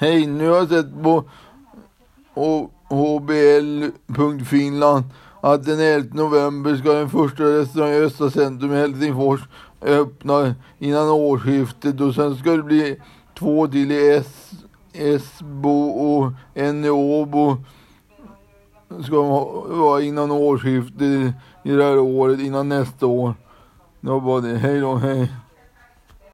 Hej, nu har jag sett på hbl.finland att den 11 november ska den första restaurangen i Östra centrum i Helsingfors öppna innan årsskiftet och sen ska det bli två till i Esbo och en i Åbo ska vara innan årsskiftet i det här året, innan nästa år. Det var bara det. Hej då, hej.